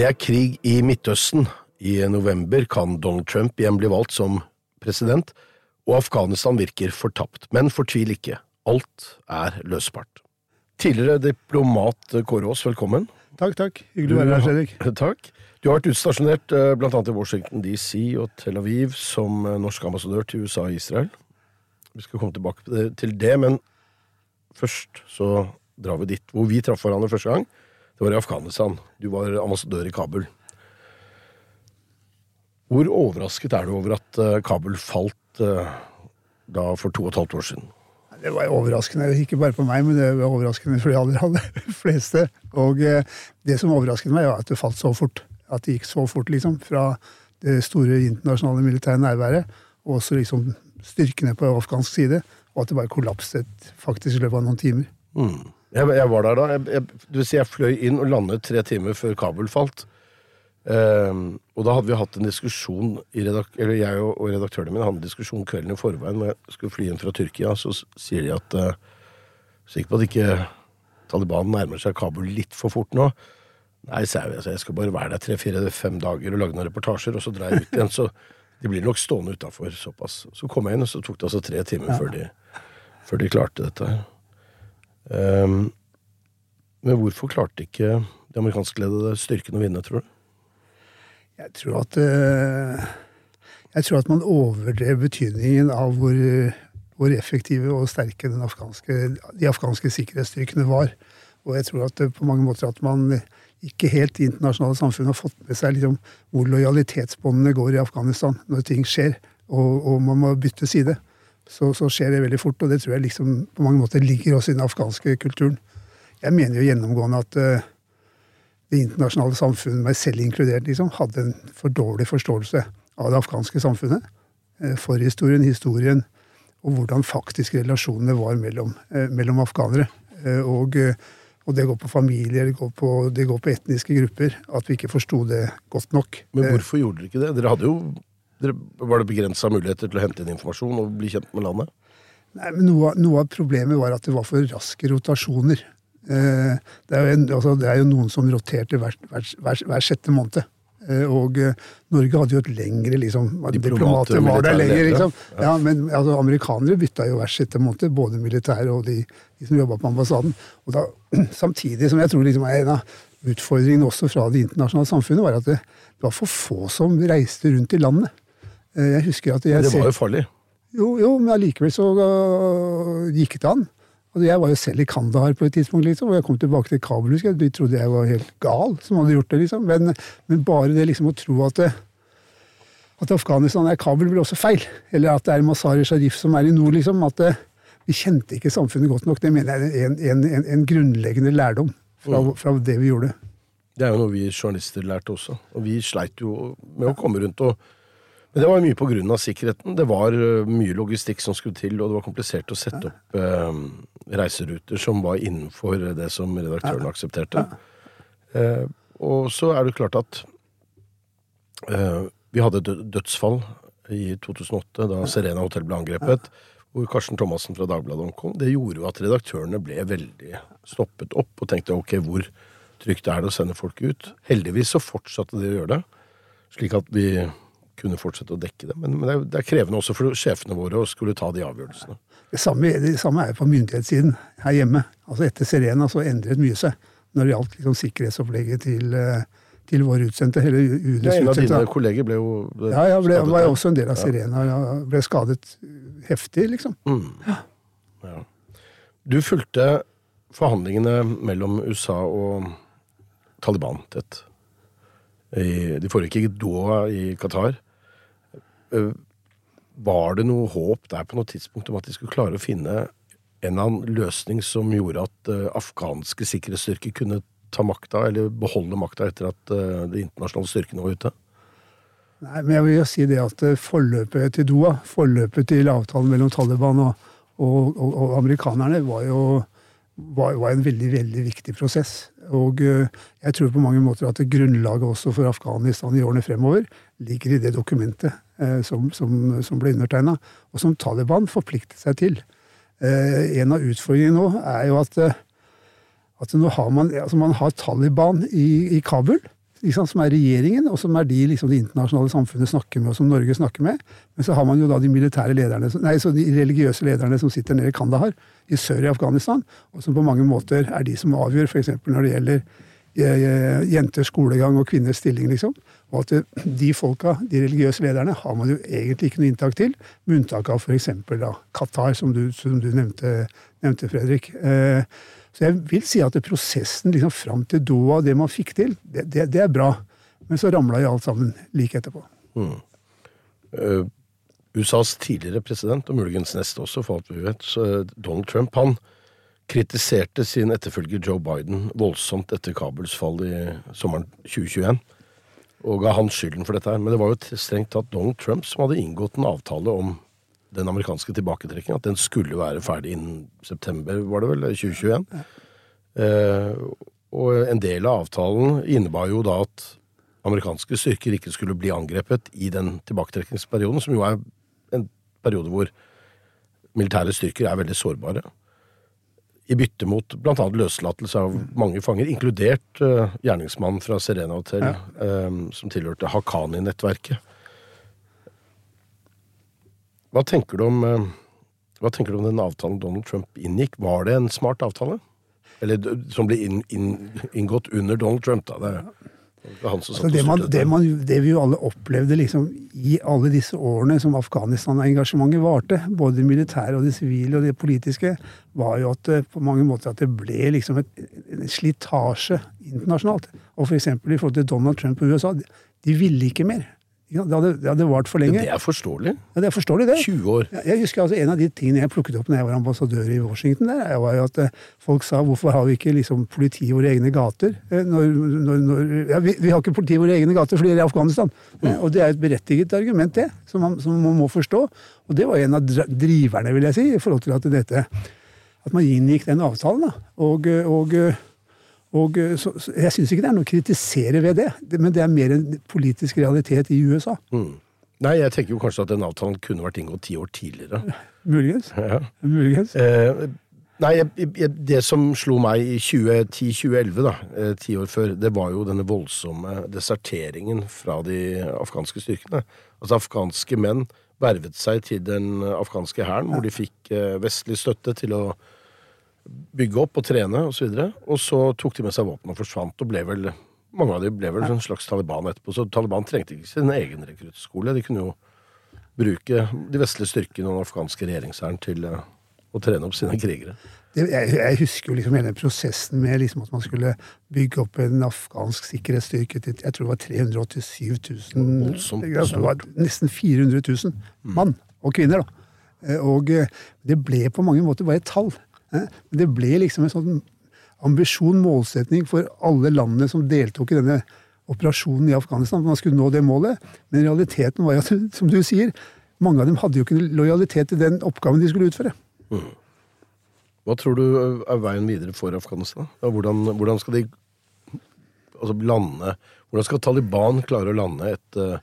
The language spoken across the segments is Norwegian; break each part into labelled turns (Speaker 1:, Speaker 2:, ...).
Speaker 1: Det er krig i Midtøsten. I november kan Donald Trump igjen bli valgt som president, og Afghanistan virker fortapt. Men fortvil ikke, alt er løsbart. Tidligere diplomat Kåre Aas, velkommen.
Speaker 2: Takk, takk. Hyggelig å være her, Fredrik.
Speaker 1: Takk. Du har vært utstasjonert bl.a. blant annet i Washington DC og Tel Aviv som eh, norsk ambassadør til USA og Israel. Vi skal komme tilbake til det, men først så drar vi dit hvor vi traff hverandre første gang. Det var i Afghanistan. Du var ambassadør i Kabul. Hvor overrasket er du over at eh, Kabul falt eh, da for to og et halvt år siden?
Speaker 2: Det var overraskende, ikke bare på meg, men det var overraskende for de aller, aller fleste. Og eh, det som overrasket meg, var at det falt så fort. At det gikk så fort, liksom. Fra det store internasjonale militære nærværet, og også liksom styrkene på afghansk side. Og at det bare kollapset faktisk i løpet av noen timer.
Speaker 1: Mm. Jeg, jeg, var der da. Jeg, jeg, du vil si jeg fløy inn og landet tre timer før Kabul falt. Um, og da hadde vi hatt en diskusjon eller Jeg og, og redaktørene mine hadde en diskusjon kvelden i forveien når jeg skulle fly inn fra Tyrkia. Så sier de at uh, Sikker på at ikke Taliban nærmer seg Kabul litt for fort nå. Nei, sa jeg. Jeg skal bare være der tre-fire-fem dager og lage noen reportasjer, og så drar jeg ut igjen. Så de blir nok stående utafor såpass. Så kom jeg inn, og så tok det altså tre timer ja. før, de, før, de, klarte dette. Um, men hvorfor klarte ikke de amerikanskledede styrkene å vinne, tror du?
Speaker 2: Jeg tror at uh, Jeg tror at man overdrev betydningen av hvor, hvor effektive og sterke afghanske, de afghanske sikkerhetsstyrkene var. Og jeg tror at på mange måter at man ikke helt i internasjonale samfunn har fått med seg liksom, hvor lojalitetsbåndene går i Afghanistan når ting skjer, og, og man må bytte side. Så, så, skjer det veldig fort, og det tror jeg liksom på mange måter ligger også i den afghanske kulturen. Jeg mener jo gjennomgående at uh, det internasjonale samfunnet, meg selv inkludert, liksom, hadde en for dårlig forståelse av det afghanske samfunnet. Uh, forhistorien, historien, og hvordan faktisk relasjonene var mellom, uh, mellom afghanere. Og, og, det går på familier, det går på, det går på etniske grupper. At vi ikke forsto det godt nok.
Speaker 1: Men hvorfor gjorde dere ikke det? Dere hadde jo var det begrensa muligheter til å hente inn informasjon og bli kjent med landet?
Speaker 2: Nei, men noe, noe, av problemet var at det var for raske rotasjoner. Eh, det, er en, altså, det, er jo noen som roterte hver, hver, hver, hver sjette måned. Eh, og eh, Norge hadde jo et lengre liksom, Diplomater var der lenger, liksom. Ja, men altså, amerikanere bytta jo hver sjette måned, både militære og de, de som jobba på ambassaden. Og da, samtidig som jeg tror liksom, en av utfordringene også fra det internasjonale samfunnet var at det, det var for få som reiste rundt i landet. Jeg husker at jeg
Speaker 1: Det var jo farlig?
Speaker 2: Jo, jo men allikevel så uh, gikk det an. Altså, jeg var jo selv i Kandahar på et tidspunkt, liksom, og jeg kom tilbake til Kabul. husker De trodde jeg var helt gal som hadde gjort det. liksom. Men, men bare det liksom å tro at, det, at Afghanistan er Kabul, blir også feil. Eller at det er Mazar-e Sharif som er i nord. liksom, at det, Vi kjente ikke samfunnet godt nok. Det mener jeg er en, en, en, en grunnleggende lærdom fra, mm. fra, det vi gjorde.
Speaker 1: Det er jo noe vi journalister lærte også. Og vi sleit jo med å komme rundt og men det var mye av sikkerheten. Det var uh, mye logistikk som skulle til, og det var komplisert å sette opp eh, reiseruter som var innenfor det som redaktøren aksepterte. Eh, og så er det klart at vi hadde et dødsfall i 2008, da Serena hotell ble angrepet, hvor Karsten Thomassen fra Dagbladet omkom. Det gjorde jo at redaktørene ble veldig stoppet opp og tenkte ok, hvor trygt er det å sende folk ut? Heldigvis så fortsatte de å gjøre det, slik at vi kunne fortsette å dekke det. Men, men det, er, det, er, krevende også for sjefene våre å skulle ta de avgjørelsene.
Speaker 2: Det samme, det samme er på myndighetssiden her hjemme. Altså Etter Serena så endret mye seg når det gjaldt liksom, sikkerhetsopplegget til, eh, til våre utsendte. Hele UDs
Speaker 1: ja, en av dine kolleger ble jo
Speaker 2: ble Ja, jeg ble, var jo også en del av Serena. Jeg ble skadet heftig, liksom. Mm. Ja.
Speaker 1: Ja. Du fulgte forhandlingene mellom USA og Taliban tett. De foregikk i Doha i Qatar. Eh, var det noe håp der på noe tidspunkt om at de skulle klare å finne en eller annen løsning som gjorde at eh, afghanske sikkerhetsstyrker kunne ta makta, eller beholde makta etter at eh, de internasjonale styrkene var ute?
Speaker 2: Nei, men jeg vil jo si det at Forløpet til Doha, forløpet til avtalen mellom Taliban og, og, og, og amerikanerne, var jo var, var, en veldig veldig viktig prosess. Og jeg tror på mange måter at grunnlaget også for Afghanistan i årene fremover ligger i det dokumentet eh, som, som, som, ble undertegna, og som Taliban forpliktet seg til. Eh, en av utfordringene nå er jo at, eh, at nå har man, altså man har Taliban i, i Kabul liksom, som er regjeringen, og som er de liksom, det internasjonale samfunnet snakker med, og som Norge snakker med. Men så har man jo da de militære lederne, nei, så de religiøse lederne som sitter nede i Kandahar, i sør i Afghanistan, og som på mange måter er de som avgjør, f.eks. når det gjelder jenters skolegang og kvinners stilling, liksom. Og at de folka, de religiøse lederne, har man jo egentlig ikke noe inntak til, med unntak av f.eks. Qatar, som du, som du nevnte, nevnte, Fredrik. Eh, så jeg vil si at prosessen liksom fram til Doha, det man fikk til, det, det, det er bra. Men så ramla jo alt sammen like etterpå. Mm.
Speaker 1: Uh, USAs tidligere president, og muligens neste også, for alt vi vet, Donald Trump, han kritiserte sin etterfølger Joe Biden voldsomt etter Kabels fall i sommeren 2021. Og ga han skylden for dette her. Men det var jo strengt tatt Donald Trump som hadde inngått en avtale om den amerikanske tilbaketrekkingen, at den skulle være ferdig innen september, var det vel, 2021. Eh, og en del av avtalen innebar jo da at amerikanske styrker ikke skulle bli angrepet i den tilbaketrekningsperioden, som jo er en periode hvor militære styrker er veldig sårbare. I bytte mot bl.a. løslatelse av mange fanger, inkludert uh, gjerningsmannen fra Serena Hotel, ja. um, som tilhørte Haqqani-nettverket. Hva tenker du om uh, hva tenker du om den avtalen Donald Trump inngikk? Var det en smart avtale? Eller som ble inn, inn, inngått under Donald Trump, da. Det,
Speaker 2: Altså det, man, det, man, det, vi jo alle opplevde liksom, i alle disse årene som Afghanistan-engasjementet varte, både det militære og det sivile og det politiske, var jo at det, på mange måter at det ble liksom et, en slitasje internasjonalt. Og f.eks. i forhold til Donald Trump og USA. De ville ikke mer. Ja, det, hadde, det hadde vart for lenge.
Speaker 1: Men det er forståelig.
Speaker 2: Ja, det er forståelig, det.
Speaker 1: 20 år.
Speaker 2: Jeg husker altså En av de tingene jeg plukket opp når jeg var ambassadør i Washington, der, var jo at eh, folk sa hvorfor har vi ikke liksom politi i våre egne gater? Eh, når, når, når, ja, vi, vi, har ikke politi i våre egne gater fordi det er Afghanistan. Mm. Og det er et berettiget argument, det, som man, som man, må forstå. Og det var en av driverne, vil jeg si, i forhold til at dette at man inngikk den avtalen. da, og, og og eh, så, så Jeg syns ikke det er noe å kritisere ved det, men det er mer en politisk realitet i USA. Mm.
Speaker 1: Nei, jeg tenker jo kanskje at den avtalen kunne vært inngått ti år tidligere.
Speaker 2: Muligens. Ja. Muligens.
Speaker 1: Eh, nei, jeg, jeg, det som slo meg i 2010-2011, da, eh, ti år før, det var jo denne voldsomme deserteringen fra de afghanske styrkene. Altså afghanske menn vervet seg til den afghanske hæren, hvor de fikk eh, vestlig støtte til å bygge opp og trene osv. Og, så og så tok de med seg våpen og forsvant, og ble vel mange av dem ble vel en slags Taliban etterpå. Så Taliban trengte ikke sin egen rekruttskole. De kunne jo bruke de vestlige styrkene og den afghanske regjeringshæren til uh, å trene opp sine krigere.
Speaker 2: Det, jeg, jeg, husker jo liksom hele prosessen med liksom at man skulle bygge opp en afghansk sikkerhetsstyrke til jeg tror det var 387 000 det var Nesten 400 000 mann og kvinner. da. Eh, og eh, det ble på mange måter bare et tall. Men det ble liksom en sånn ambisjon, målsetning, for alle landene som deltok i denne operasjonen i Afghanistan. Man skulle nå det målet. Men realiteten var jo at, som du sier, mange av dem hadde jo ikke lojalitet til den oppgaven de skulle utføre. Mm.
Speaker 1: Hva tror du er veien videre for Afghanistan? Hvordan, hvordan skal de altså lande Hvordan skal Taliban klare å lande et, eh,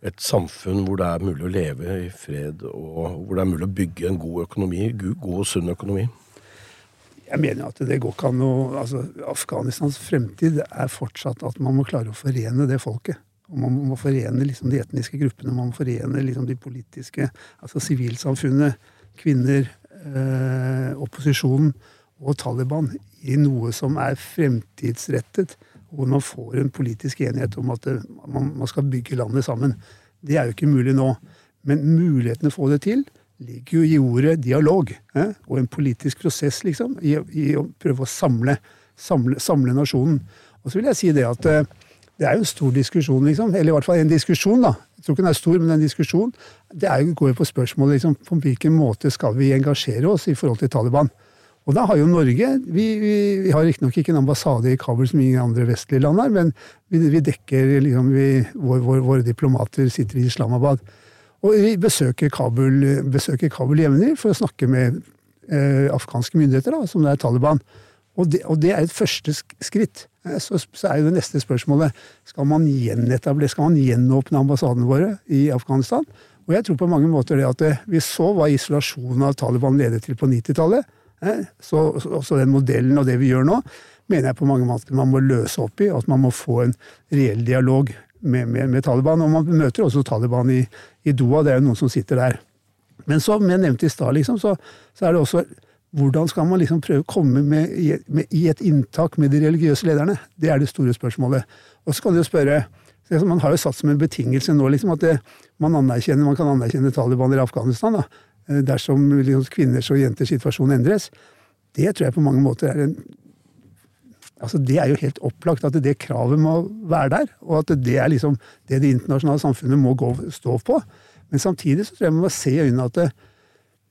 Speaker 1: et samfunn hvor det er mulig å leve i fred, og hvor det er mulig å bygge en god økonomi, god og sunn økonomi?
Speaker 2: Jeg mener at det går ikke an å altså, Afghanistans fremtid er fortsatt at man må klare å forene det folket. Og man må forene liksom, de etniske gruppene, man må forene liksom, de politiske Altså sivilsamfunnet, kvinner, eh, opposisjonen og Taliban i noe som er fremtidsrettet. Hvor man får en politisk enighet om at man, man skal bygge landet sammen. Det er jo ikke mulig nå. Men mulighetene å få det til ligger jo i ordet dialog. Eh? Og en politisk prosess, liksom, i, å prøve å samle, samle, samle, nasjonen. Og så vil jeg si det at eh, det er jo en stor diskusjon, liksom, eller i hvert fall en diskusjon, da, Jeg tror ikke den er stor, men en diskusjon. Det jo, går jo på spørsmålet liksom, på hvilken måte skal vi engasjere oss i forhold til Taliban. Og da har jo Norge Vi, vi, vi har riktignok ikke en ambassade i Kabul som ingen andre vestlige land har, men vi, vi dekker liksom vår, vår, Våre diplomater sitter i Islamabad. Og vi besøker Kabul, besøker Kabul jevnlig for å snakke med eh, afghanske myndigheter, da, som det er Taliban. Og det, og det er et første skritt. Eh, Så, så er jo det neste spørsmålet skal man gjenetablere, skal gjenåpne ambassadene våre i Afghanistan. Og jeg tror på mange måter det at det, vi så hva isolasjonen av Taliban ledet til på 90-tallet. Så, så, den modellen og det vi gjør nå, mener jeg på mange måter man må løse opp i, at man må få en reell dialog med, med, med Taliban. Og man møter også Taliban i, i Doha, det er jo noen som sitter der. Men som jeg nevnte i stad, liksom, så, så er det også hvordan skal man liksom prøve å komme med, med, i et inntak med de religiøse lederne? Det er det store spørsmålet. Og så kan du spørre Man har jo satt som en betingelse nå liksom, at det, man, man kan anerkjenne Taliban i Afghanistan da, dersom liksom, kvinners og jenters situasjon endres. Det tror jeg på mange måter er en altså Det er jo helt opplagt at det kravet må være der, og at det er liksom det det internasjonale samfunnet må gå, stå på. Men samtidig så tror jeg man må se i øynene at det,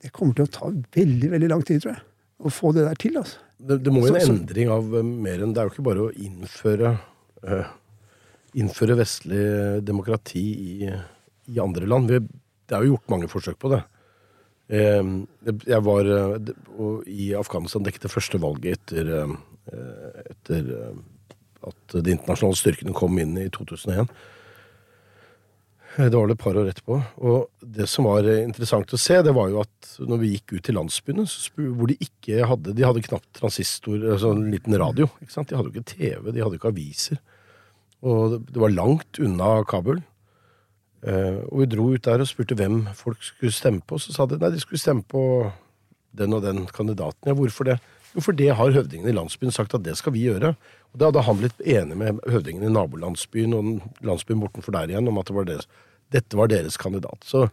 Speaker 2: det kommer til å ta veldig veldig lang tid, tror jeg, å få det der til. altså.
Speaker 1: Det, det må jo en endring av eh, mer enn Det er jo ikke bare å innføre eh, Innføre vestlig demokrati i, i andre land. Vi, det er jo gjort mange forsøk på det. Eh, jeg var eh, i Afghanistan dekket det første valget etter, eh, etter eh, at de internasjonale styrkene kom inn i 2001. Det var det et par år etterpå. Og det som var interessant å se, det var jo at når vi gikk ut til landsbyene, hvor de ikke hadde De hadde knapt transistor, altså en liten radio. ikke sant? De hadde jo ikke TV, de hadde ikke aviser. Og det var langt unna Kabul. Eh, og vi dro ut der og spurte hvem folk skulle stemme på. Så sa de nei, de skulle stemme på den og den kandidaten. Ja, hvorfor det? Jo, for det har høvdingen i landsbyen sagt at det skal vi gjøre. Og da hadde han blitt enig med høvdingen i nabolandsbyen og landsbyen bortenfor der igjen om at det var deres, dette var deres kandidat. Så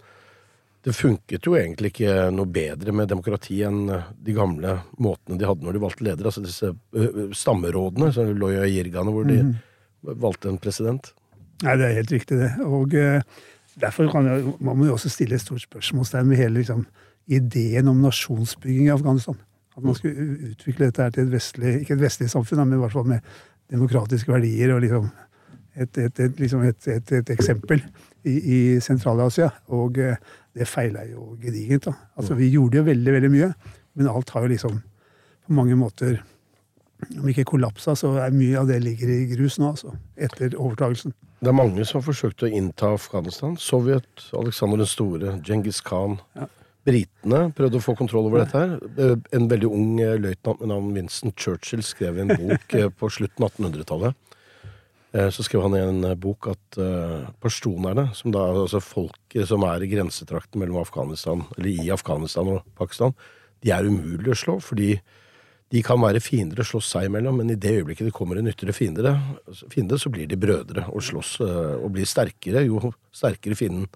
Speaker 1: det funket jo egentlig ikke noe bedre med demokrati enn de gamle måtene de hadde når de valgte ledere. Altså disse ø, stammerådene, Loya Jirgane, hvor de valgte en president.
Speaker 2: Nei, det er helt riktig, det. Og eh, derfor kan jeg, man må jo også stille et stort spørsmålstegn ved hele liksom, ideen om nasjonsbygging i Afghanistan. At man skulle utvikle dette her til et vestlig, ikke et vestlig samfunn, men i hvert fall med demokratiske verdier og liksom et, et, et, liksom et, eksempel i, i Sentral-Asia. Og eh, det feila jo gedigent. da. Altså, Vi gjorde jo veldig, veldig mye, men alt har jo liksom på mange måter om ikke kollapsa, så er mye av det ligger i grus nå, altså. Etter overtagelsen.
Speaker 1: Det er mange som har forsøkt å innta Afghanistan. Sovjet, Alexander den store, Djengis Khan.
Speaker 2: Ja.
Speaker 1: Britene prøvde å få kontroll over dette. her. Eh, En veldig ung eh, løytnant med navn Vincent Churchill skrev i en bok eh, på slutten av 1800-tallet. Eh, Så skrev han i en bok at pashtunerne, som da altså folket som er i grensetrakten mellom Afghanistan, eller i Afghanistan og Pakistan, de er umulig å slå, fordi de kan være fiender og slåss seg imellom, men i det øyeblikket det kommer en ytre fiende, så blir de brødre og slåss eh, og blir sterkere. Jo sterkere fienden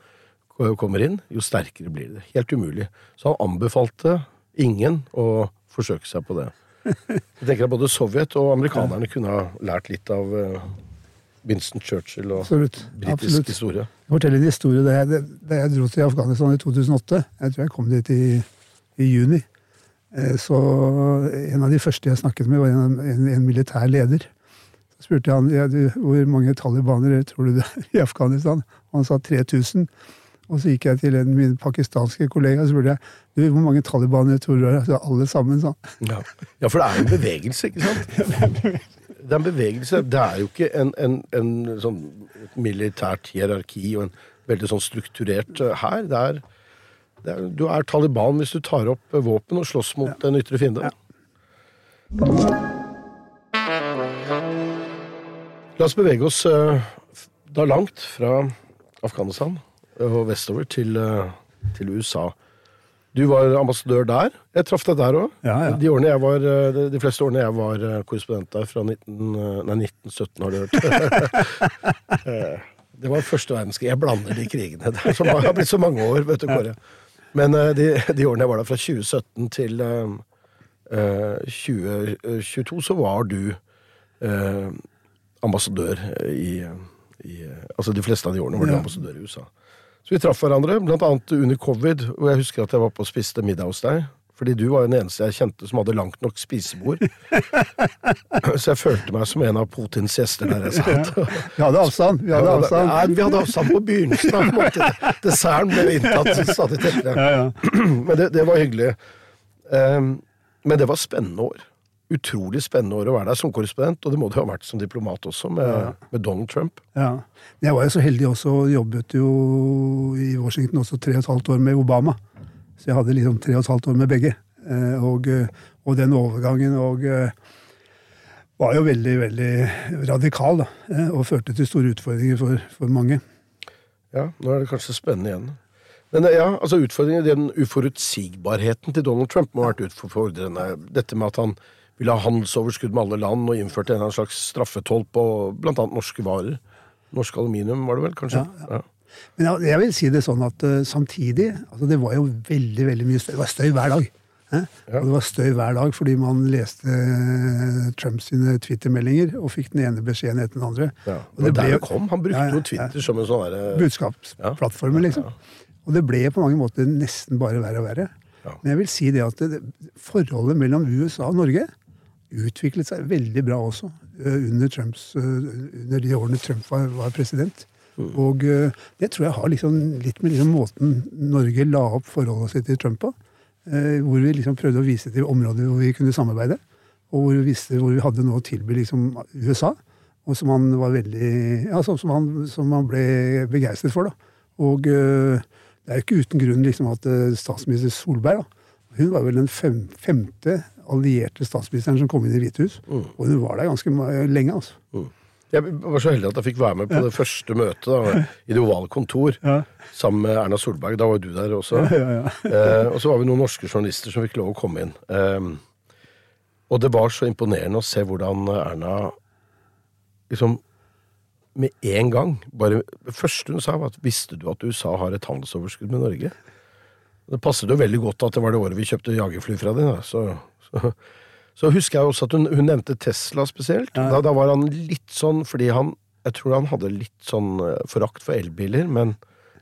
Speaker 1: kommer inn, jo sterkere blir det. Helt umulig. Så han anbefalte ingen å forsøke seg på det. Jeg tenker at Både Sovjet og amerikanerne kunne ha lært litt av eh, Winston Churchill og
Speaker 2: Absolutt.
Speaker 1: britisk
Speaker 2: Absolutt.
Speaker 1: historie.
Speaker 2: Jeg forteller en historie da jeg, da jeg dro til Afghanistan i 2008. Jeg tror jeg kom dit i, i juni. Eh, Så en av de første jeg snakket med, var en, en, en militær leder. Så spurte han ja, du, hvor mange talibanere tror du det er i Afghanistan. Og han sa 3000. Og så gikk jeg til en min pakistanske kollega og spurte jeg, du, hvor mange talibanere tror du det er. Så alle sammen, sa han.
Speaker 1: Ja. ja, for det er en bevegelse, ikke sant? Det er en bevegelse. Det er jo ikke en, en, en sånn militært hierarki og en veldig sånn strukturert eh, hær. Det er, er Du er Taliban hvis du tar opp eh, våpen og slåss mot en ytre fiende. La oss bevege oss eh, da langt fra Afghanistan og vestover til, eh, til USA. Du var ambassadør der. Jeg traff deg der òg.
Speaker 2: Ja, ja.
Speaker 1: De, eh, de- fleste årene jeg var eh, korrespondent der, fra 19, eh, nei, 1917, har du hørt. Eh, det var første verdenskrig. Jeg blander de krigene. Det er har blitt så mange år, vet du, Kåre. Men eh, de, de årene jeg var der, fra 2017 til eh, eh, 2022, så var du uh, ambassadør i, i eh, Altså de fleste av de årene var de ambassadør i USA. Så vi traff hverandre, blant annet under covid, og jeg husker at jeg var på og spiste middag hos deg. Fordi du var jo den eneste jeg kjente som hadde langt nok spisebord. Så jeg følte meg som en av Putins gjester der jeg satt.
Speaker 2: Vi hadde avstand. Vi hadde avstand.
Speaker 1: Nei, vi hadde avstand på begynnelsen. av måte. Desserten ble inntatt stadig tettere.
Speaker 2: Ja, ja.
Speaker 1: Men det, det var hyggelig. Um, men det var spennende år. Utrolig spennende år å være der som korrespondent, og det må det ha vært som diplomat også, med, med Donald Trump.
Speaker 2: Ja. Jeg var jo så heldig også, og jobbet jo i Washington også tre og et halvt år med Obama. Så jeg hadde liksom tre og et halvt år med begge. Eh, Og, eh, og den overgangen og eh, var jo veldig, veldig radikal, da. Og førte til store utfordringer for, for mange.
Speaker 1: Ja, nå er det kanskje spennende igjen. Men ja, altså utfordringen, den uforutsigbarheten til Donald Trump må ha vært utfordrende. Dette med at han ville ha handelsoverskudd med alle land, og innførte en slags straffetoll på blant annet norske varer. Norsk aluminium, var det vel, kanskje?
Speaker 2: Ja, Ja, Men jeg, vil si det sånn at eh, samtidig altså Det var jo veldig veldig mye støy. Det var støy hver dag. eh? Og det var støy hver dag fordi man leste eh, Trumps Twitter-meldinger og fikk den ene beskjeden etter den andre.
Speaker 1: Ja.
Speaker 2: Og
Speaker 1: det
Speaker 2: det
Speaker 1: der
Speaker 2: ble
Speaker 1: det kom. Han brukte
Speaker 2: Ja, ja,
Speaker 1: jo Twitter som en sånn derre
Speaker 2: budskapsplattformen, liksom. Og det ble på mange måter nesten bare verre og verre.
Speaker 1: Ja.
Speaker 2: Men jeg vil si det at det, forholdet mellom USA og Norge utviklet seg veldig bra også eh, under, Trumps, eh, under de årene Trump var, var president. Og eh, det tror jeg har liksom litt med liksom måten Norge la opp forholdet sitt til Trump på. eh, Hvor vi liksom prøvde å vise til områder hvor vi kunne samarbeide. Og hvor vi visste hvor vi hadde noe å tilby liksom USA. Og som han var veldig ja, som, som, han, som han ble begeistret for. da. Og eh, det er jo ikke uten grunn liksom at statsminister Solberg da, hun var vel den fem, femte allierte statsministeren som kom inn i Hvitehus. Mm. Og hun var der ganske lenge. altså.
Speaker 1: Jeg var så heldig at jeg fikk være med på det første møtet da, i det ovale kontor
Speaker 2: Ja.
Speaker 1: sammen med Erna Solberg. Da var jo du der også. Eh, og så var vi noen norske journalister som fikk lov å komme inn. Eh, og det var så imponerende å se hvordan Erna liksom med en gang bare, Det første hun sa, var at visste du at USA har et handelsoverskudd med Norge? Det passet jo veldig godt at det var det året vi kjøpte jagerfly fra dem. Så, så, så husker jeg også at hun, hun nevnte Tesla spesielt. Da, da var han litt sånn fordi han Jeg tror han hadde litt sånn eh, forakt for elbiler, men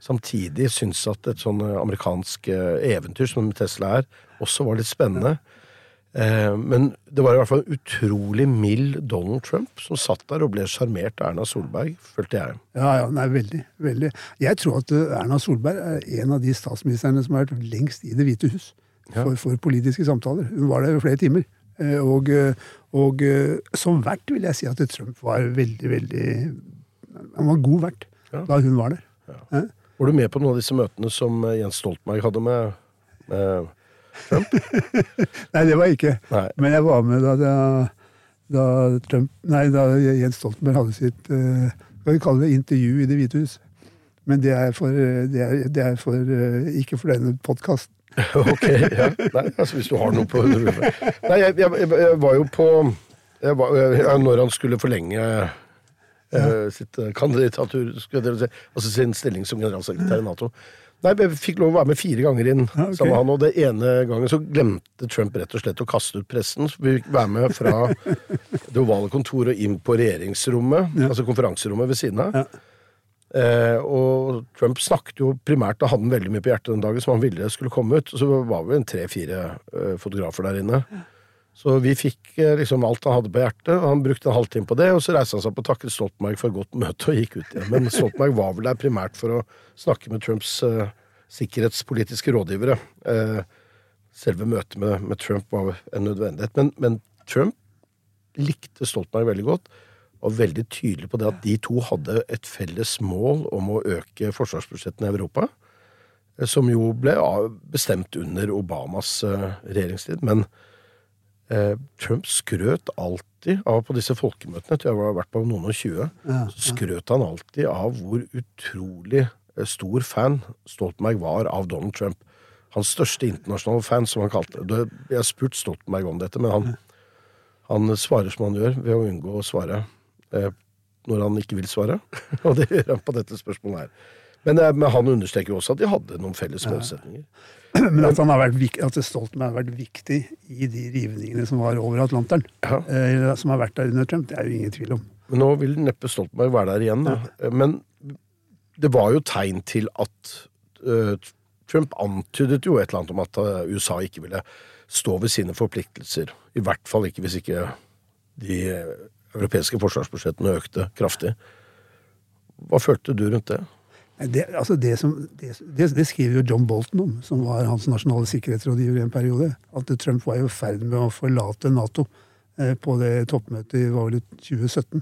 Speaker 1: samtidig syntes at et sånn eh, amerikansk eh, eventyr som Tesla er, også var litt spennende. Eh, men det var i hvert fall en utrolig mild Donald Trump som satt der og ble sjarmert av Erna Solberg, følte jeg.
Speaker 2: Ja, ja, nei, veldig. veldig. Jeg tror at Erna Solberg er en av de statsministrene som har vært lengst i Det hvite hus for, for politiske samtaler. Hun var der i flere timer. Eh, Og, eh, og eh, som vert vil jeg si at Trump var veldig, veldig Han var god vert
Speaker 1: Ja.
Speaker 2: da hun var der. Eh?
Speaker 1: Var du med på noen av disse møtene som Jens Stoltenberg hadde med, med
Speaker 2: Nei, det var jeg ikke.
Speaker 1: Nei.
Speaker 2: Men jeg var med da, da, da, Trump, nei, da Jens Stoltenberg hadde sitt Skal vi kalle det intervju i Det hvite hus. Men det er, for, det er, det er for, ikke for denne podkasten.
Speaker 1: Ok, ja. Nei, altså hvis du har noe på Nei, jeg, jeg, jeg, var jo på var, ja, Når han skulle forlenge eh, sitt eh, kandidatur, altså sin stilling som generalsekretær i Nato Nei, Jeg fikk lov å være med fire ganger inn
Speaker 2: Ja, okay.
Speaker 1: sammen med han, og det ene gangen så glemte Trump rett og slett å kaste ut pressen. Så vi fikk være med fra det ovale kontoret og inn på regjeringsrommet, altså konferanserommet ved siden av.
Speaker 2: Ja.
Speaker 1: Eh, og Trump snakket jo primært da hadde han veldig mye på hjertet den dagen som han ville skulle komme ut. Så var vi en tre-fire eh, fotografer der inne. Så vi fikk eh, liksom alt han hadde på hjertet. og Han brukte en halvtime på det, og så reiste han seg opp og takket Stoltenberg for et godt møte og gikk ut igjen. Men Stoltenberg var vel der primært for å snakke med Trumps eh, sikkerhetspolitiske rådgivere. Eh, selve møtet med, med Trump var en nødvendighet. Men, men Trump likte Stoltenberg veldig godt og veldig tydelig på det at de to hadde et felles mål om å øke forsvarsbudsjettene i Europa, eh, som jo ble bestemt under Obamas eh, regjeringstid. Men eh, Trump skrøt alltid av på disse folkemøtene, jeg tror jeg har vært på noen og tjue, skrøt han alltid av hvor utrolig stor fan Stoltenberg var av Donald Trump. Hans største internasjonale fan, som han kalte det. Jeg har spurt Stoltenberg om dette, men han, han svarer som han gjør, ved å unngå å svare når han ikke vil svare. Og det gjør han på dette spørsmålet her. Men, eh, men han understreker jo også at de hadde noen felles målsetninger.
Speaker 2: Men at, han har vært, at Stoltenberg har vært viktig i de rivningene som var over Atlanteren,
Speaker 1: Ja.
Speaker 2: eh, som har vært der under Trump, det er jo ingen tvil om.
Speaker 1: Men nå vil neppe Stoltenberg være der igjen. Da. Men det var jo tegn til at uh, Trump antydet jo et eller annet om at eh, USA ikke ville stå ved sine forpliktelser. I hvert fall ikke hvis ikke de eh, europeiske forsvarsbudsjettene økte kraftig. Hva følte du rundt det?
Speaker 2: Det, altså det, som, det, det, det skriver jo John Bolton om, som var hans nasjonale sikkerhetsrådgiver i en periode. At Trump var i ferd med å forlate Nato eh, på det toppmøtet i 2017.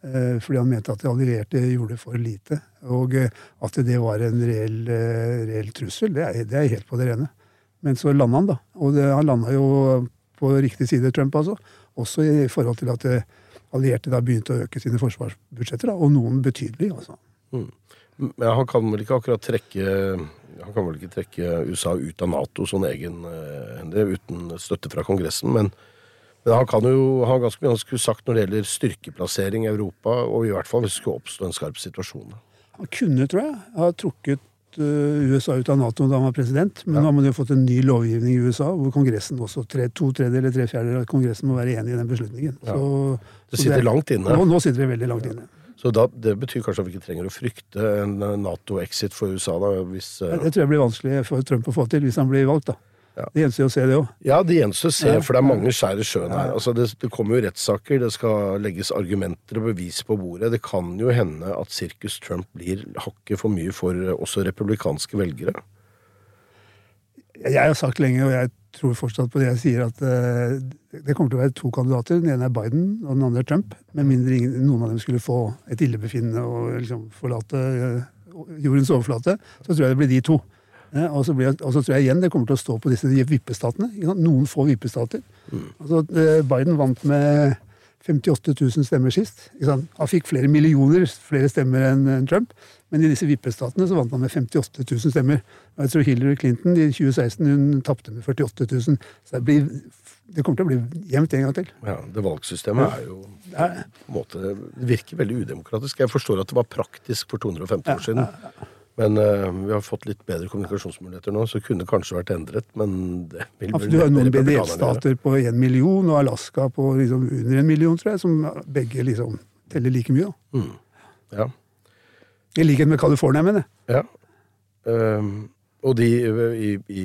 Speaker 2: Eh, fordi han mente at de allierte gjorde for lite. Og eh, at det var en reell, reell trussel, det er, det er helt på det rene. Men så landa han, da. Og det, han landa jo på riktig side, Trump, altså. Også i forhold til at eh, allierte da begynte å øke sine forsvarsbudsjetter, da, og noen betydelig. altså.
Speaker 1: Men han kan vel ikke akkurat trekke Han kan vel ikke trekke USA ut av Nato sånn egen eh, uten støtte fra Kongressen, men, men han kan jo ha ganske mye han skulle sagt når det gjelder styrkeplassering i Europa, og i hvert fall hvis det skulle oppstå en skarp situasjon.
Speaker 2: Han kunne, tror jeg, ha trukket USA ut av Nato da han var president, men nå har man jo fått en ny lovgivning i USA, hvor Kongressen også, tre, to tredjedeler eller tre fjerdedeler av Kongressen må være enig i den beslutningen.
Speaker 1: Ja.
Speaker 2: Så,
Speaker 1: Det sitter langt inne.
Speaker 2: Nå, nå sitter det veldig langt inne.
Speaker 1: Så da, det betyr kanskje at vi ikke trenger å frykte en eh, Nato-exit for USA, da, hvis eh,
Speaker 2: Det tror jeg blir vanskelig for Trump å få til, hvis han blir valgt. da.
Speaker 1: Ja.
Speaker 2: Det gjenstår å se det òg.
Speaker 1: Ja, det gjenstår å se, for det er mange skjær i sjøen her. Altså, det, det kommer jo rettssaker, det skal legges argumenter og bevis på bordet. Det kan jo hende at sirkus Trump blir hakket for mye for også republikanske velgere.
Speaker 2: Jeg har sagt lenge, og jeg tror fortsatt på det jeg sier, at eh, det kommer til å være to kandidater. Den ene er Biden, og den andre er Trump. Med mindre ingen, noen av dem skulle få et illebefinnende og liksom forlate eh, jordens overflate, så tror jeg det blir de to. Eh, og, så blir, og så tror jeg igjen det kommer til å stå på disse vippestatene. Noen få vippestater. Altså, eh, Biden vant med 58 000 stemmer sist. Han fikk flere millioner flere stemmer enn Trump, men i disse vippestatene så vant han med 58 000 stemmer. Og jeg tror Hillary Clinton i 2016 hun tapte med 48 000. Så det, blir, det kommer til å bli jevnt en gang til.
Speaker 1: Ja, Det valgsystemet er jo
Speaker 2: Ja.
Speaker 1: på en måte, Det virker veldig udemokratisk. Jeg forstår at det var praktisk for 250 år siden. Men uh, vi har fått litt bedre kommunikasjonsmuligheter nå, så kunne det kanskje vært endret. Men det vil
Speaker 2: Ja,
Speaker 1: vel
Speaker 2: du har noen delstater på én million, og Alaska på liksom under en million, tror jeg, som begge liksom teller like mye. da.
Speaker 1: Ja.
Speaker 2: I likhet med California, mener jeg.
Speaker 1: ja. Ehm, og de i, i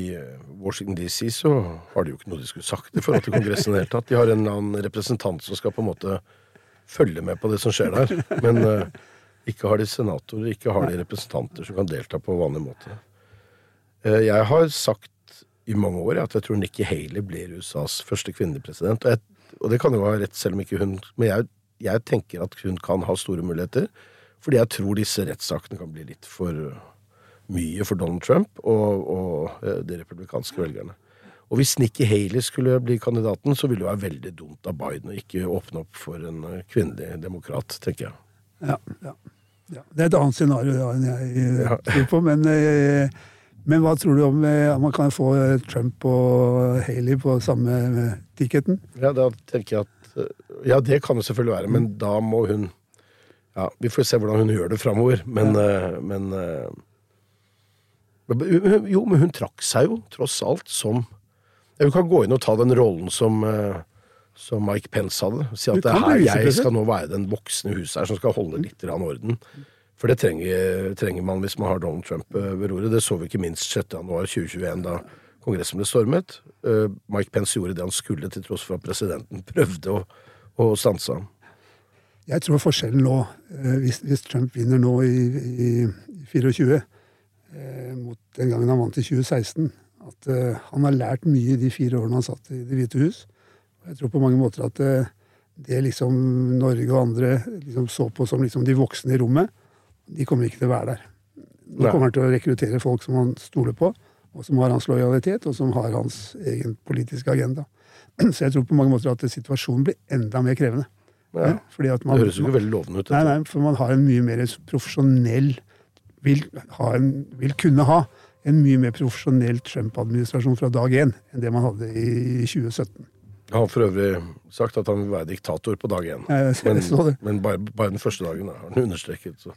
Speaker 1: Washington DC så har de jo ikke noe de skulle sagt i forhold til Kongressen i det hele tatt. De har en eller annen representant som skal på en måte følge med på det som skjer der. Men eh, ikke har de senatorer, ikke har de representanter som kan delta på vanlig måte. Eh, jeg har sagt i mange år at jeg tror Nikki Haley blir USAs første kvinnelige president. Og, jeg, og det kan jo ha rett, selv om ikke hun Men jeg, jeg tenker at hun kan ha store muligheter. Fordi jeg tror disse rettssakene kan bli litt for mye for Donald Trump og, og eh, de republikanske velgerne. Og hvis Nikki Haley skulle bli kandidaten, så ville det være veldig dumt av Biden å ikke åpne opp for en eh, kvinnelig demokrat, tenker jeg.
Speaker 2: Ja, ja. Ja. Det er et annet scenario da, enn jeg eh, tror på, men, eh, men hva tror du om eh, at man kan få eh, Trump og Haley på samme eh, ticketen?
Speaker 1: Ja, da tenker jeg at eh, Ja, det kan det selvfølgelig være, men da må hun Ja, vi får se hvordan hun gjør det framover, men, ja. men eh, Jo, men hun trakk seg jo, tross alt, som Hun kan gå inn og ta den rollen som eh, som Mike Pence hadde. Si at det
Speaker 2: er
Speaker 1: her, jeg skal nå være den voksne huset her som skal holde litt grann orden. For det trenger, trenger man hvis man har Donald Trump eh, ved roret. Det så vi ikke minst 6.1.2021 da Kongressen ble stormet. Eh, Mike Pence gjorde det han skulle, til tross for at presidenten prøvde å, å stanse ham.
Speaker 2: Jeg tror forskjellen nå, eh, hvis, hvis Trump vinner nå i, i, i 24, eh, mot den gangen han vant i 2016, at eh, han har lært mye i de fire årene han satt i Det hvite hus. Jeg tror på mange måter at eh, det liksom Norge og andre liksom så på som liksom de voksne i rommet, de kommer ikke til å være der. Nå kommer han til å rekruttere folk som han stoler på, og som har hans lojalitet, og som har hans egen politiske agenda. Så jeg tror på mange måter at situasjonen blir enda mer krevende.
Speaker 1: Ja.
Speaker 2: Ja, fordi at man,
Speaker 1: Det høres jo ikke veldig lovende ut.
Speaker 2: Nei, nei, for man har en mye mer profesjonell vil, ha en, vil kunne ha en mye mer profesjonell Trump-administrasjon fra dag én enn det man hadde i 2017.
Speaker 1: Han har for øvrig sagt at han vil være diktator på dag én. Men, men bare, bare den første dagen har han understreket. Så.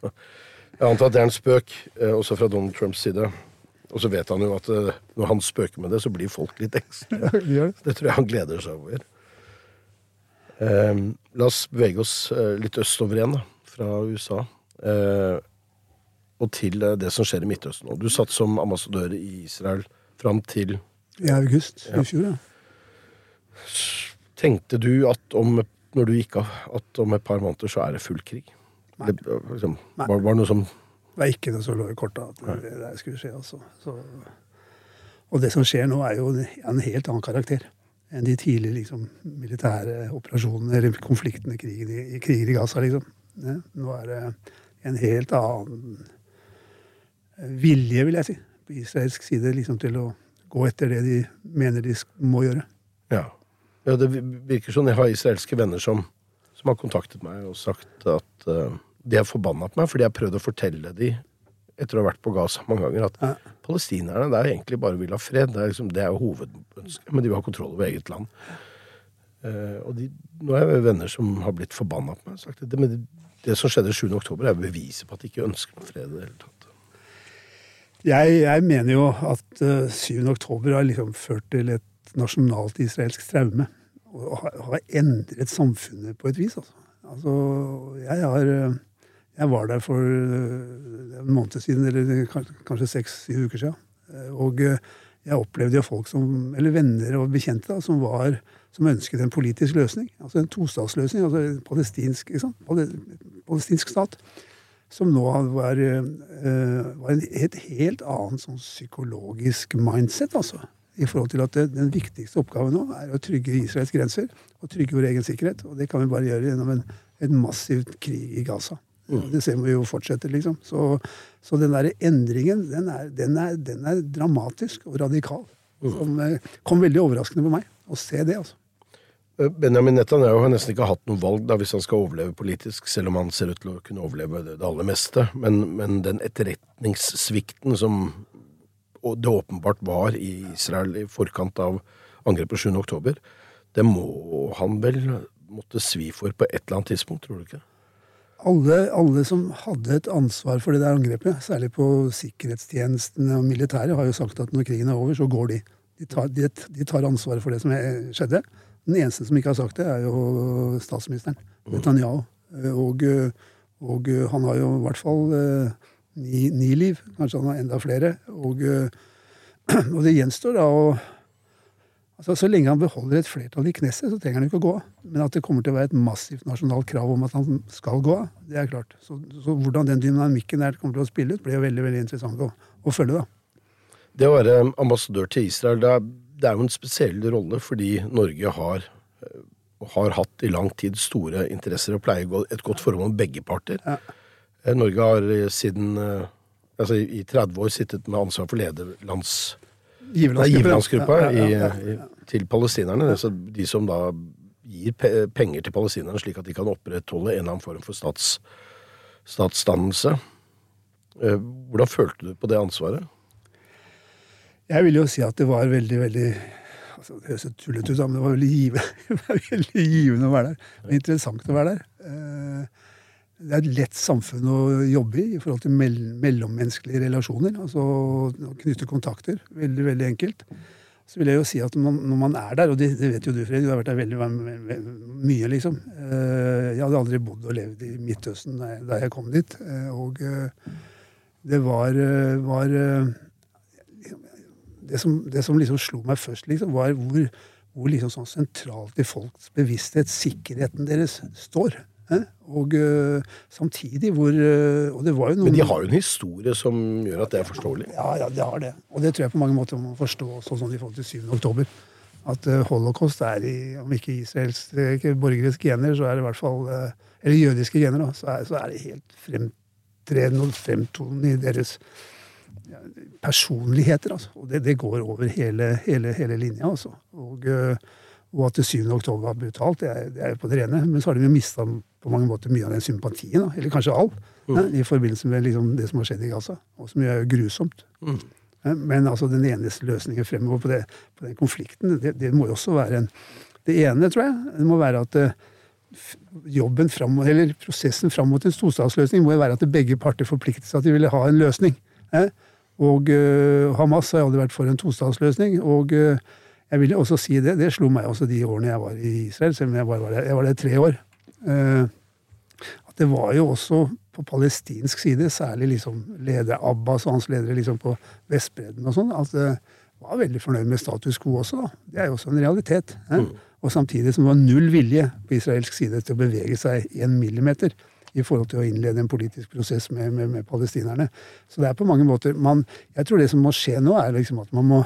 Speaker 1: Jeg antar at det er en spøk, eh, også fra Donald Trumps side. Og så vet han jo at eh, når han spøker med det, så blir folk litt engstelige.
Speaker 2: Det.
Speaker 1: Tror jeg han gleder seg over. Eh, la oss bevege oss eh, litt østover igjen, fra USA. Og til det som skjer i Midtøsten. Du satt som ambassadør i Israel fram til
Speaker 2: I august i fjor, ja.
Speaker 1: Tenkte du at om, når du gikk av, at om et par måneder så er det full krig?
Speaker 2: Nei.
Speaker 1: Det, liksom,
Speaker 2: Nei.
Speaker 1: var, var noe som
Speaker 2: Det var ikke noe som lå i korta at det skulle skje. altså. Så, og det som skjer nå, er jo en helt annen karakter enn de tidlige liksom, militære operasjonene eller konfliktene i krigen i, i kriger i Gaza. liksom. Ja, nå er det en helt annen vilje, vil jeg si, på israelsk side liksom, til å gå etter det de mener de må gjøre.
Speaker 1: Ja. Det virker sånn. Jeg har israelske venner som, som har kontaktet meg og sagt at uh, de er forbanna på meg fordi jeg har prøvd å fortelle de etter å ha vært på Gaza mange ganger, at
Speaker 2: Ja.
Speaker 1: palestinerne det er egentlig bare vil ha fred. Det er, liksom, det er jo hovedønsket, men de vil ha kontroll over eget land. Uh, og de, nå er jeg venner som har blitt forbanna på meg sagt det, men det, det som skjedde 7. oktober, er beviset på at de ikke ønsker noen fred i det hele tatt.
Speaker 2: Jeg, jeg mener jo at eh, 7. oktober har liksom ført til et nasjonalt israelsk traume. Og har, endret samfunnet på et vis. Altså, altså jeg har eh, Jeg var der for eh, en måned siden, eller kanskje seks-syv uker siden. Eh, Og jeg opplevde jo folk som, eller venner og bekjente da, som, var, som ønsket en politisk løsning. Altså en tostatsløsning. altså en palestinsk? Palestinsk stat som nå var, var en, et helt annet sånn psykologisk mindset, altså. I forhold til at den viktigste oppgaven nå er å trygge Israels grenser og trygge vår egen sikkerhet. Og det kan vi bare gjøre gjennom en, en massiv krig i Gaza. Det ser vi jo fortsetter, liksom. Så, så den derre endringen, den er, den, er, den er dramatisk og radikal. Som eh, kom veldig overraskende på meg å se det, altså.
Speaker 1: Eh, Benjamin Netanyahu har nesten ikke hatt noe valg da, hvis han skal overleve politisk, selv om han ser ut til å kunne overleve det, det aller meste. Men, men den etterretningssvikten som og det åpenbart var i Israel i forkant av angrepet 7. oktober, det må han vel måtte svi for på et eller annet tidspunkt, tror du ikke?
Speaker 2: Alle, alle som hadde et ansvar for det der angrepet, særlig på sikkerhetstjenestene og militæret, har jo sagt at når krigen er over, så går de. De tar, de, de tar ansvaret for det som skjedde. Den eneste som ikke har sagt det, er jo statsministeren, Netanyahu. Eh, Og, eh, og han har jo i hvert fall eh, ni, ni liv. Kanskje han har enda flere. Og, eh, og det gjenstår da å Altså, Så lenge han beholder et flertall i Knesset, så trenger han ikke å gå av. Men at det kommer til å være et massivt nasjonalt krav om at han skal gå av, det er klart. Så, så hvordan den dynamikken der kommer til å spille ut, blir jo veldig veldig interessant å, å følge. da.
Speaker 1: Det å være ambassadør til Israel, det er, det er jo en spesiell rolle fordi Norge har, eh, og har hatt i lang tid store interesser og pleier et godt forhold med begge parter.
Speaker 2: Ja.
Speaker 1: Eh, Norge har eh, siden eh, altså i 30 år sittet med ansvar for lederlands... Giverlandsgruppa
Speaker 2: Ja, ja, ja,
Speaker 1: til palestinerne. Altså de som da gir pe penger til palestinerne slik at de kan opprettholde en eller annen form for stats, statsdannelse. Hvordan følte du på det ansvaret?
Speaker 2: Jeg vil jo si at det var veldig, veldig altså Det høres så tullete ut, men det var veldig givende, veldig givende å være der. Det var interessant å være der. Eh, Det er et lett samfunn å jobbe i i forhold til mell mellommenneskelige relasjoner. Altså å knytte kontakter. Veldig, veldig enkelt. Så vil jeg jo si at man, når man er der, og det, det vet jo du, Fred, du har vært der veldig veldig ve- mye, liksom. Eh, Jeg hadde aldri bodd og levd i Midtøsten da jeg, kom dit. eh, Og eh, det var, var det som, det som liksom slo meg først, liksom, var hvor, hvor liksom sånn sentralt i folks bevissthet sikkerheten deres står. Eh? Og øh, samtidig hvor øh, Og det var jo noen
Speaker 1: Men de har jo en historie som gjør at det er forståelig.
Speaker 2: ja, ja, det har det. Og det tror jeg på mange måter man forstår sånn også sånn i forhold til 7. oktober. At øh, holocaust er i, om ikke israelske borgeriske gener, så er det i hvert fall Eller jødiske gener, da. Så er, så er det helt fremtredende og fremtonende i deres ja, personligheter. Altså. Og det, det går over hele, hele, hele linja, altså. Og, og at det 7. oktober var brutalt, det er, det er på det rene. Men så har de jo mista på mange måter mye av den sympatien, da. eller kanskje alt, ja, i forbindelse med liksom det som har skjedd i Gaza. Og som er grusomt. Ja, Men altså den eneste løsningen fremover på, det, på den konflikten, det, det må jo også være en Det ene, tror jeg, det må være at eh, jobben fram, eller prosessen fram mot en tostatsløsning må jo være at begge parter forplikter seg at de ville ha en løsning. eh. Og eh, Hamas har aldri vært for en tostatsløsning. Og eh, jeg vil også si det, det slo meg også de årene jeg var i Israel, selv om jeg bare var der, jeg var der tre år. Eh, at det var jo også på palestinsk side, særlig liksom leder Abbas og hans ledere liksom på Vestbredden og sånn, at det var veldig fornøyd med status quo også. da. Det er jo også en realitet. Eh? Og samtidig som det var null vilje på israelsk side til å bevege seg en millimeter i forhold til å innlede en politisk prosess med, med, med palestinerne. Så det er på mange måter man, Jeg tror det som må skje nå, er liksom at man må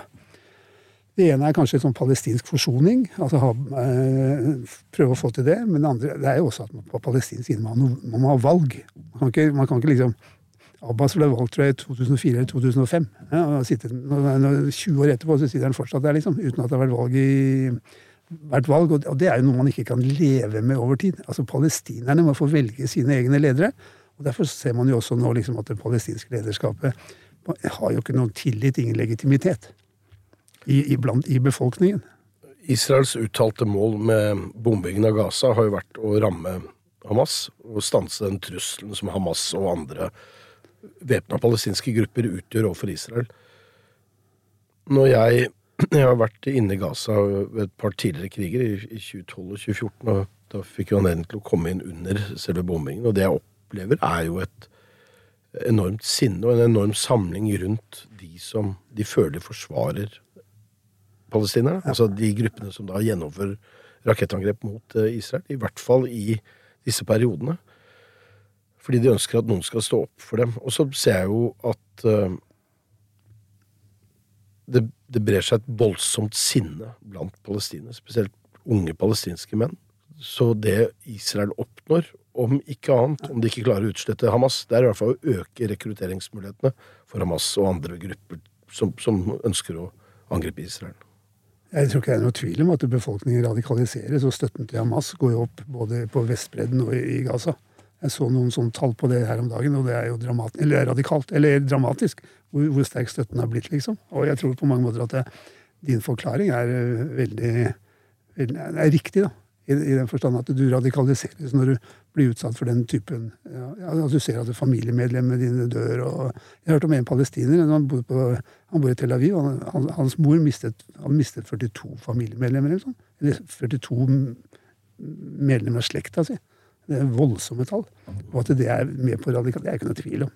Speaker 2: det ene er kanskje sånn palestinsk forsoning, altså ha, øh, prøve å få til det. Men det andre det er jo også at man på palestinsk side man, må ha valg. Man kan ikke, man kan ikke liksom Abbas ble valgt tror jeg, i 2004 eller 2005. Ja, og sitter, 20 år etterpå så sitter han fortsatt der, liksom, uten at det har vært valg. i vært valg, og det er jo noe man ikke kan leve med over tid. Altså Palestinerne må få velge sine egne ledere. og Derfor ser man jo også nå liksom at det palestinske lederskapet har jo ikke noen tillit, ingen legitimitet i, i, blant, i befolkningen.
Speaker 1: Israels uttalte mål med bombingen av Gaza har jo vært å ramme Hamas og stanse den trusselen som Hamas og andre væpna palestinske grupper utgjør overfor Israel. Når jeg, jeg har vært inne i Gaza ved et par tidligere kriger, i, i 2012 og 2014, og da fikk jeg anledning til å komme inn under selve bombingen, og det jeg opplever, er jo et enormt sinne og en enorm samling rundt de som de føler forsvarer palestinerne. Altså de gruppene som da gjennomfører rakettangrep mot eh, Israel. I hvert fall i disse periodene. Fordi de ønsker at noen skal stå opp for dem. Og så ser jeg jo at uh, det, det, brer seg et voldsomt sinne blant palestinere, spesielt unge palestinske menn. Så det Israel oppnår, om ikke annet, om de ikke klarer å utslette Hamas, det er i hvert fall å øke rekrutteringsmulighetene for Hamas og andre grupper som, som ønsker å angripe Israel.
Speaker 2: Jeg tror ikke det er noe tvil om at befolkningen radikaliseres, og støtten til Hamas går jo opp både på Vestbredden og i Gaza. Jeg så noen sånne tall på det her om dagen, og det er jo dramat, eller radikalt, eller dramatisk hvor, hvor, sterk støtten har blitt, liksom. Og jeg tror på mange måter at det, din forklaring er eh, veldig, veldig er riktig, da. I, I, den forstand at du radikaliseres når du blir utsatt for den typen ja, ja, du ser at familiemedlemmene dine dør. og Jeg hørte om en palestiner. Han bor, på, han bor i Tel Aviv. og han, Hans mor mistet, han mistet 42 familiemedlemmer. Eller, sånn. eller 42 medlemmer av slekta si. Det er voldsomme tall. Og at det er med på radikalt, det er ikke noe tvil om.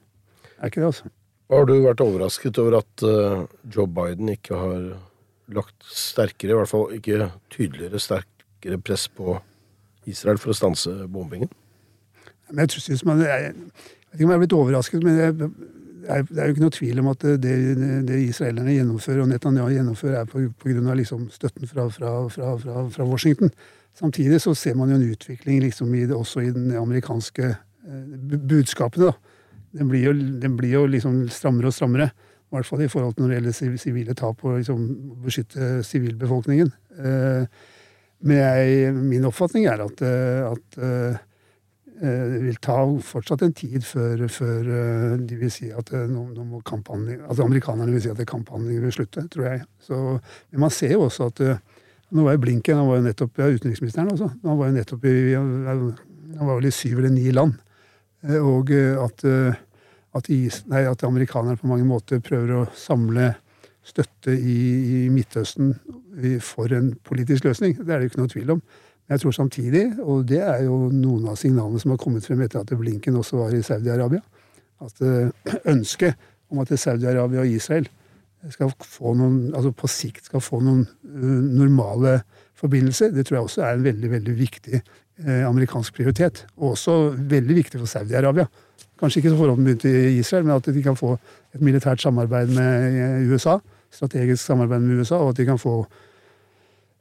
Speaker 2: Er ikke det, altså.
Speaker 1: Har du vært overrasket over at uh, Joe Biden ikke har lagt sterkere, i hvert fall ikke tydeligere sterkere press på Israel for å stanse bombingen?
Speaker 2: Men jeg, synes man, jeg, vet ikke om jeg er blitt overrasket, men jeg, det, er, jo ikke noe tvil om at det, det israelerne gjennomfører, og Netanyahu gjennomfører, er av liksom støtten fra, fra, fra, fra, Washington. Samtidig så ser man jo en utvikling liksom i det, også i den amerikanske eh, budskapene. da. Den blir jo, den blir jo liksom strammere og strammere. I hvert fall i forhold til når det gjelder sivile tap og liksom beskytte sivilbefolkningen. Eh, men jeg, min oppfatning er at, eh, at det vil ta fortsatt en tid før, før uh, de vil si at nå, nå må kamphandling, altså amerikanerne vil si at kamphandlingen vil slutte, tror jeg. Så, men man ser jo også at Nå var jo Blinken han var jo nettopp, ja, utenriksministeren også, han var jo nettopp i han var vel i syv eller ni land. Og at, at, is, nei, at amerikanerne på mange måter prøver å samle støtte i, i Midtøsten for en politisk løsning. Det er det jo ikke noe tvil om. Men jeg tror samtidig, og det er jo noen av signalene som har kommet frem etter at Blinken også var i Saudi-Arabia, at eh, ønsket om at Saudi-Arabia og Israel skal få noen, altså på sikt skal få noen uh, normale forbindelser, det tror jeg også er en veldig veldig viktig uh, amerikansk prioritet. Og også veldig viktig for Saudi-Arabia. Kanskje ikke så forhåpentligvis til Israel, men at de kan få et militært samarbeid med USA strategisk samarbeid med USA, og at de kan få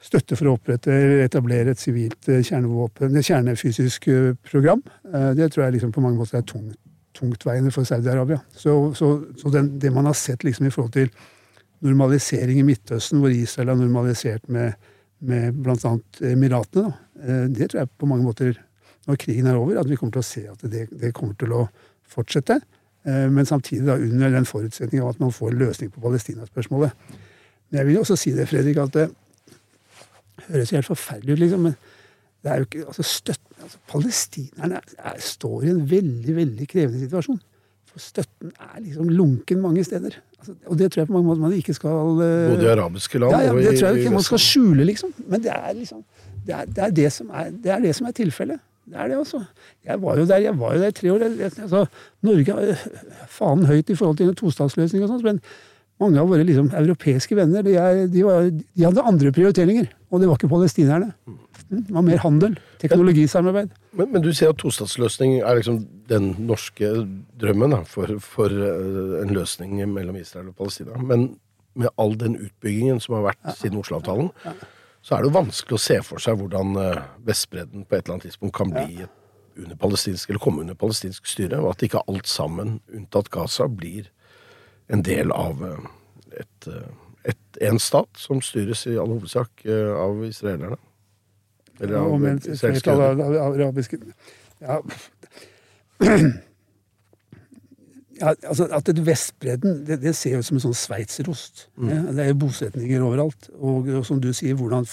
Speaker 2: støtte for å opprette eller etablere et sivilt eh, kjernevåpen, et kjernefysisk eh, program. Eh, det tror jeg liksom på mange måter er tungt, tungtveiende for Saudi-Arabia. Så, så, så den, det man har sett liksom i forhold til normalisering i Midtøsten, hvor Israel har normalisert med, med bl.a. Emiratene, da, det tror jeg på mange måter, når krigen er over, at vi kommer til å se at det, det kommer til å fortsette. Men samtidig da under den forutsetning av at man får en løsning på Palestina-spørsmålet. Men jeg vil også si det, Fredrik, at det høres helt forferdelig ut, liksom. men det er jo ikke, altså støtten, altså Palestinerne er, står i en veldig veldig krevende situasjon. For støtten er liksom lunken mange steder. Altså, og det tror jeg på mange måter man ikke skal uh,
Speaker 1: Både i arabiske land
Speaker 2: ja, ja, Det tror jeg ikke man skal skjule, liksom. Men det er liksom det er det, er det som er, det er det som er tilfellet. Det er det, altså. Jeg var jo der jeg var jo der i tre år. Jeg- jeg- Altså, Norge er fanen høyt i forhold til en tostatsløsning og sånt, men mange av våre liksom, europeiske venner de, er, de, var, de hadde andre prioriteringer. Og det var ikke palestinerne. Mm, Det var mer handel, teknologisamarbeid.
Speaker 1: Men, men du sier at tostatsløsning er liksom den norske drømmen da, for, for eh, en løsning mellom Israel og Palestina. Men med all den utbyggingen som har vært siden Oslo-avtalen, så er det jo vanskelig å se for seg hvordan eh, Vestbredden på et eller annet tidspunkt kan bli under palestinsk, eller komme under palestinsk styre, og at ikke alt sammen, unntatt Gaza, blir en del av eh, et, eh, et, en stat som styres i all hovedsak eh, av israelerne. Eller av
Speaker 2: et
Speaker 1: israelske
Speaker 2: arabiske ja. ja, altså At et Vestbredden det, det ser ut som en sånn sveitserost. Ja, det er jo bosetninger overalt. Og, og som du sier, hvordan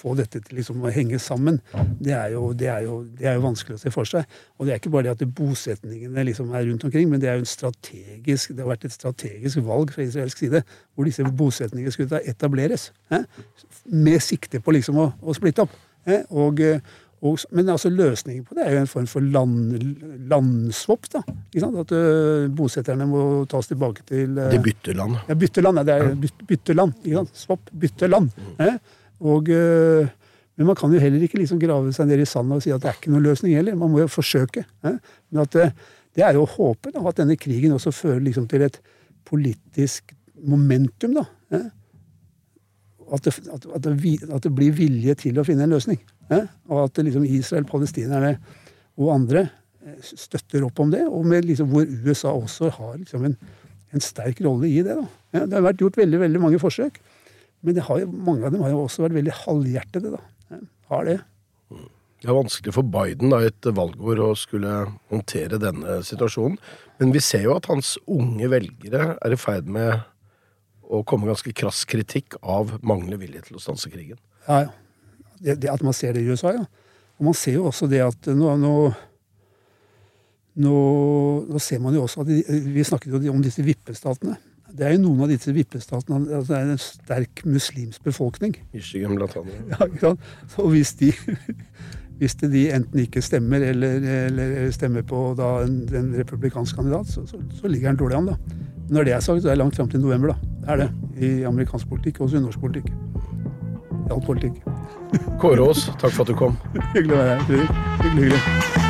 Speaker 2: få dette til liksom å henge sammen, det er, jo, det, er jo, det er jo vanskelig å se for seg. Og det er ikke bare det at det bosetningene liksom er rundt omkring, men det er jo en strategisk, det har vært et strategisk valg fra israelsk side hvor disse bosetningene skulle etableres. eh, Med sikte på liksom å, å splitte opp. eh, Og, eh, og, men altså løsningen på det er jo en form for land, landsvopp. da? At ø, bosetterne må tas tilbake til ø,
Speaker 1: Det bytter land.
Speaker 2: ja, bytteland. Ja, det er byt, bytteland. Ikke sant? Svopp, bytteland. Eh? Og, eh, men man kan jo heller ikke liksom grave seg ned i sanda og si at det er ikke noen løsning heller. Man må jo forsøke. Eh? Men at det, det er jo å håpe da, at denne krigen også fører liksom til et politisk momentum. da. Eh? At det, at, det, at det blir vilje til å finne en løsning. Eh? Og at liksom Israel, palestinerne og andre eh, støtter opp om det. Og liksom hvor USA også har liksom en, en sterk rolle i det. Ja, det har vært gjort veldig veldig mange forsøk. Men det har jo, mange av dem har jo også vært veldig halvhjertede. da. Har det.
Speaker 1: Det er vanskelig for Biden da, et valgår å skulle håndtere denne situasjonen. Men vi ser jo at hans unge velgere er i ferd med å komme ganske krass kritikk av manglende vilje til å stanse krigen.
Speaker 2: Ja, ja. Det, det At man ser det i USA, ja. Og man ser jo også det at nå, nå, nå, nå ser man jo også at de, Vi snakket jo om disse vippestatene. Det er jo noen av disse vippestatene altså Det er en sterk muslimsk befolkning.
Speaker 1: Michigan blant annet.
Speaker 2: Ja? Så hvis de, hvis de enten ikke stemmer, eller, eller stemmer på da en, en republikansk kandidat, så, så, så ligger han dårlig an, da. Når det er sagt, så er det langt fram til november, da. Det er det. I amerikansk politikk og i norsk politikk. I all politikk.
Speaker 1: Kåre Aas, takk for at du kom.
Speaker 2: Hyggelig å være her. Hyggelig, hyggelig.